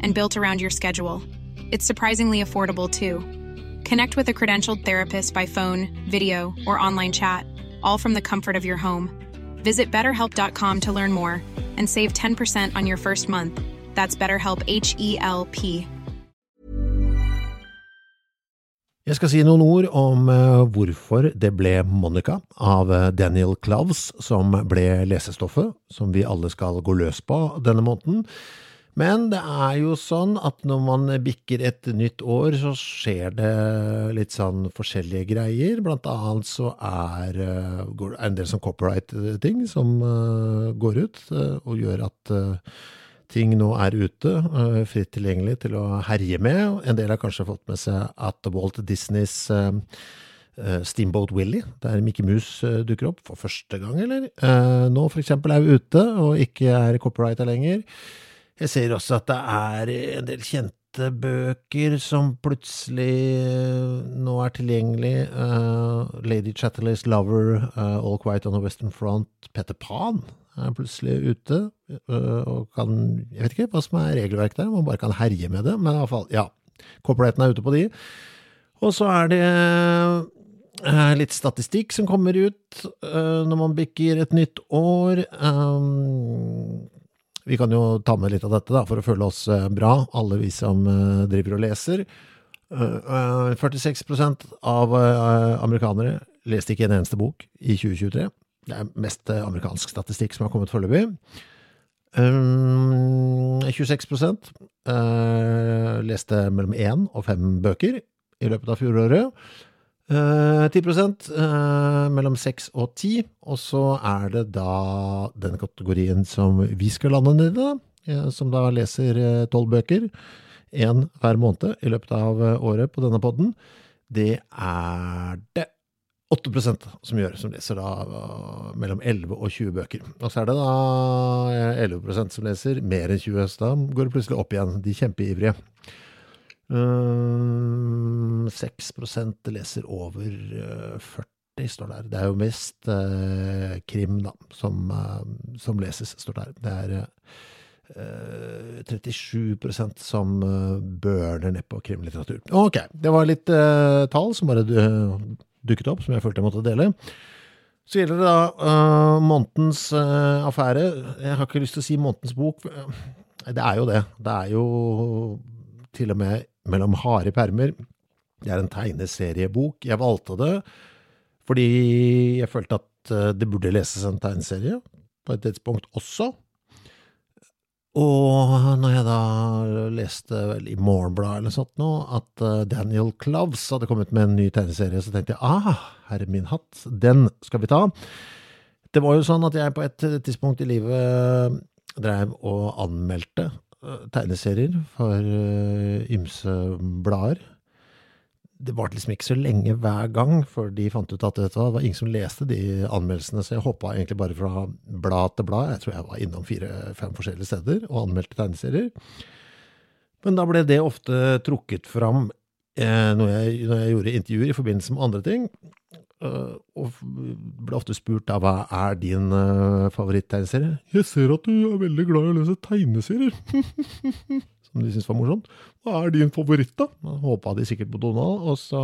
and built around your schedule. It's surprisingly affordable too. Connect with a credentialed therapist by phone, video, or online chat, all from the comfort of your home. Visit betterhelp.com to learn more and save 10% on your first month. That's BetterHelp H E L P. Jeg skal si noen ord om eh, hvorfor det ble Monica av eh, Daniel Cloves som ble lesestoffet som vi alle skal gå løs på denne måneden. Men det er jo sånn at når man bikker et nytt år, så skjer det litt sånn forskjellige greier. Blant annet så er det eh, en del sånn copyright-ting som uh, går ut, uh, og gjør at ting nå er ute, fritt tilgjengelig til å herje med. En del har kanskje fått med seg at Walt Disneys Steamboat Willie, der Mickey Mouse dukker opp for første gang, eller? Nå for eksempel er vi ute, og ikke er copyrighta lenger. Jeg ser også at det er en del kjente bøker som plutselig uh, nå er tilgjengelig. Uh, Lady Chatterley's Lover, uh, All Quiet on the Western Front, Petter Pan er plutselig ute. og kan Jeg vet ikke hva som er regelverket der, man bare kan herje med det. Men i hvert fall, ja. Copyrighten er ute på de. Og så er det litt statistikk som kommer ut når man bikker et nytt år. Um, vi kan jo ta med litt av dette da, for å føle oss eh, bra, alle vi som eh, driver og leser. 46 eh, av amerikanere leste ikke en eneste bok i 2023. Det er mest amerikansk statistikk som har kommet foreløpig. 26% leste mellom én og fem bøker i løpet av fjoråret. 10 uh, uh, mellom 6 og 10, og så er det da den kategorien som vi skal lande ned i, uh, som da leser eh, tolv bøker, én hver måned i løpet av eh, året på denne podden. Det er det 8 som gjør, som leser da mellom 11 og 20 bøker. Og så er det da 11% som leser mer enn 20, så da går det plutselig opp igjen, de kjempeivrige. 6% leser over 40, står står der. Det er jo mest eh, krim, da, som, eh, som, leses, står der. Det er eh, 37% som eh, børner ned på krimlitteratur. Ok, det var litt eh, tall som bare dukket opp, som jeg følte jeg måtte dele. Så gjelder det da uh, månedens affære. Jeg har ikke lyst til å si månedens bok. Det er jo det. Det er jo til og med mellom harde permer. Det er en tegneseriebok. Jeg valgte det fordi jeg følte at eh, det burde leses en tegneserie på et tidspunkt også. Og når jeg da leste vel i Morgenbladet eller sånt nå, at eh, Daniel Cloves hadde kommet med en ny tegneserie, så tenkte jeg ah, herre min hatt, den skal vi ta. Det var jo sånn at jeg på et tidspunkt i livet drev og anmeldte tegneserier for ymse blader. Det varte liksom ikke så lenge hver gang, før de fant ut at det var ingen som leste de anmeldelsene, så jeg hoppa egentlig bare fra blad til blad. Jeg tror jeg var innom fire-fem forskjellige steder og anmeldte tegneserier. Men da ble det ofte trukket fram eh, når, jeg, når jeg gjorde intervjuer i forbindelse med andre ting. Uh, og ble ofte spurt da, hva er din uh, favoritttegneserie? Jeg ser at du er veldig glad i å lese tegneserier. Som de syntes var morsomt. Hva er din favoritt, da? Håpa de sikkert på Donald. Og så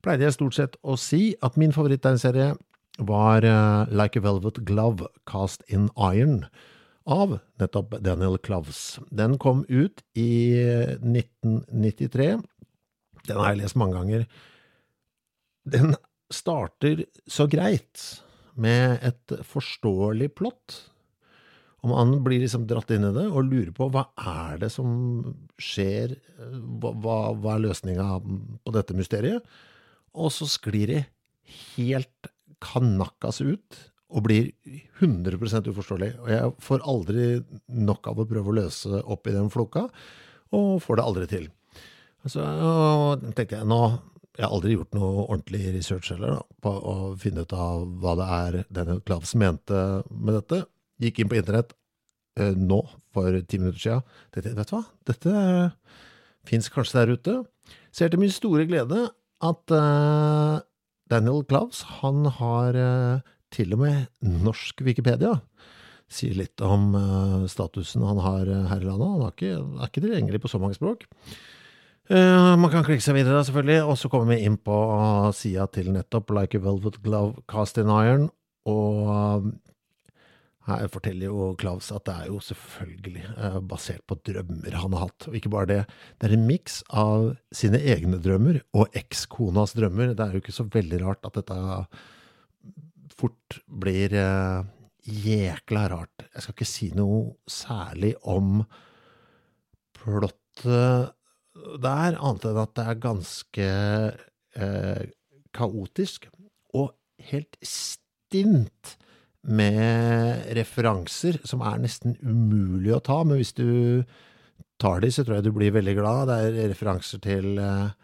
pleide jeg stort sett å si at min favoritttegneserie var uh, Like a Velvet Glove Cast in Iron av nettopp Daniel Cloves. Den kom ut i 1993. Den har jeg lest mange ganger. Den starter så greit med et forståelig plott. Og man blir liksom dratt inn i det og lurer på hva er det som skjer, hva, hva er løsninga på dette mysteriet? Og så sklir de helt kanakkas ut og blir 100% uforståelig. Og jeg får aldri nok av å prøve å løse opp i den floka. og får det aldri til. Så tenkte jeg nå Jeg har aldri gjort noe ordentlig research heller da, på å finne ut av hva det er denne Klavs mente med dette. Gikk inn på internett eh, nå, for ti minutter siden. Vet du hva, dette fins kanskje der ute. Ser til min store glede at uh, Daniel Klaus, han har uh, til og med norsk Wikipedia. Sier litt om uh, statusen han har her i landet. Han er ikke, er ikke tilgjengelig på så mange språk. Uh, man kan klikke seg videre, selvfølgelig, og så kommer vi inn på sida til nettopp Like a Velvet Glove Cast in Iron. Og her forteller jo Klaus at det er jo selvfølgelig uh, basert på drømmer han har hatt. Og ikke bare det, det er en miks av sine egne drømmer og ekskonas drømmer. Det er jo ikke så veldig rart at dette fort blir jækla rart. Jeg skal ikke si noe særlig om plottet der, annet enn at det er ganske eh, kaotisk og helt stint med referanser som er nesten umulig å ta, men hvis du tar de, så tror jeg du blir veldig glad. Det er referanser til eh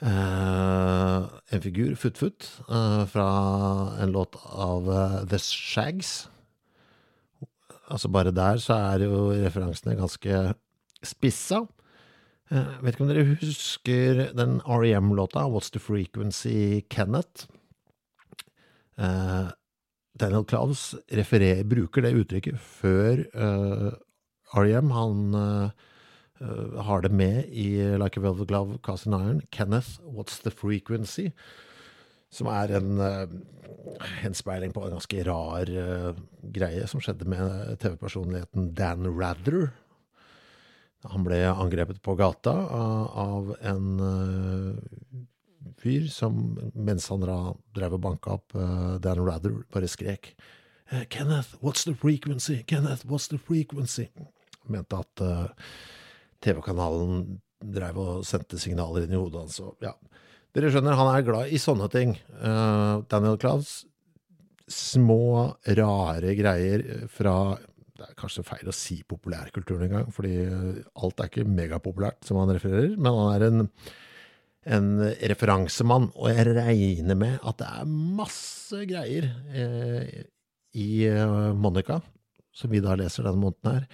en figur, Foot-Foot, eh, fra en låt av uh, The Shags. Altså bare der så er jo referansene ganske spissa. Jeg vet ikke om dere husker den REM-låta, What's the Frequency Kenneth? Uh, Daniel Klaus referer, bruker det uttrykket før uh, REM. Han uh, har det med i Like a Velvet Glove, Cast in Iron. Kenneth, What's the Frequency? Som er en henspeiling på en ganske rar greie som skjedde med TV-personligheten Dan Rather han ble angrepet på gata av en uh, fyr som, mens han drev og banka opp uh, Dan Rather, bare skrek uh, Kenneth, what's the frequency? Kenneth, what's the frequency? Mente at uh, TV-kanalen drev og sendte signaler inn i hodet hans. Ja. Dere skjønner, han er glad i sånne ting. Daniel Klaus, små, rare greier fra det er kanskje feil å si populærkulturen engang, fordi alt er ikke megapopulært, som han refererer, men han er en, en referansemann, og jeg regner med at det er masse greier eh, i eh, Monica, som vi da leser denne måneden her,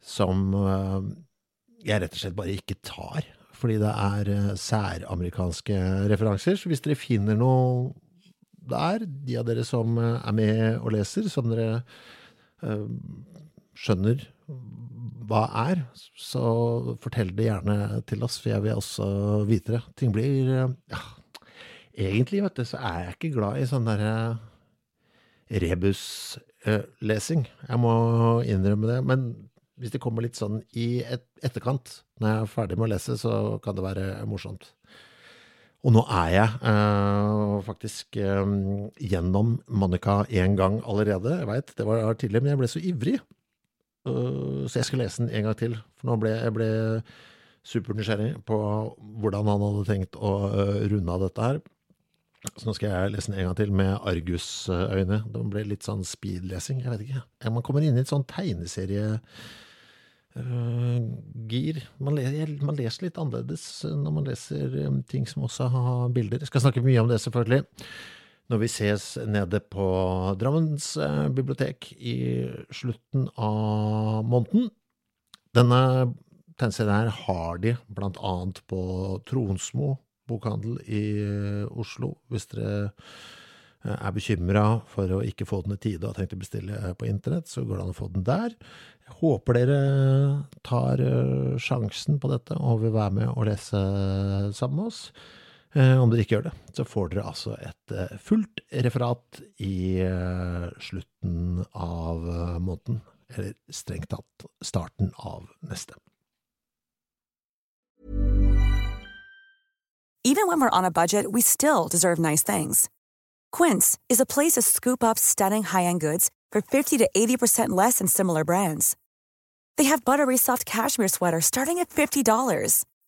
som eh, jeg rett og slett bare ikke tar, fordi det er eh, særamerikanske referanser. Så hvis dere finner noe der, de av dere som eh, er med og leser, som dere Eh, skjønner hva er, så fortell det gjerne til oss, for jeg vil også vite det. Ting blir eh, ja, Egentlig, vet du, så er jeg ikke glad i sånn derre rebuslesing. Jeg må innrømme det. Men hvis det kommer litt sånn i et etterkant, når jeg er ferdig med å lese, så kan det være morsomt. Og nå er jeg eh, faktisk eh, gjennom Monica én gang allerede. Jeg veit det var tidlig, men jeg ble så ivrig. Uh, så jeg skal lese den en gang til. For nå ble jeg ble supernysgjerrig på hvordan han hadde tenkt å runde av dette her. Så nå skal jeg lese den en gang til med argusøyne. Det ble litt sånn speedlesing, jeg vet ikke. Man kommer inn i et sånn tegneserie Uh. Man, man, leser litt annerledes når man leser ting som også har bilder. Jeg skal snakke mye om det, selvfølgelig, når vi ses nede på Drammens uh, bibliotek i slutten av måneden. Denne tegneserien her har de blant annet på Tronsmo bokhandel i uh, Oslo, hvis dere er bekymra for å ikke få den i tide og har tenkt å bestille på internett, så går det an å få den der. Jeg håper dere tar eh, sjansen på dette og vil være med og lese sammen med oss. Eh, om dere ikke gjør det, så får dere altså et eh, fullt referat i slutten av måneden. Eller strengt tatt starten av neste. Even when we're on a budget, we still deserve nice things. Quince is a place to scoop up stunning high-end goods for 50 to 80% less than similar brands. They have buttery soft cashmere sweaters starting at $50,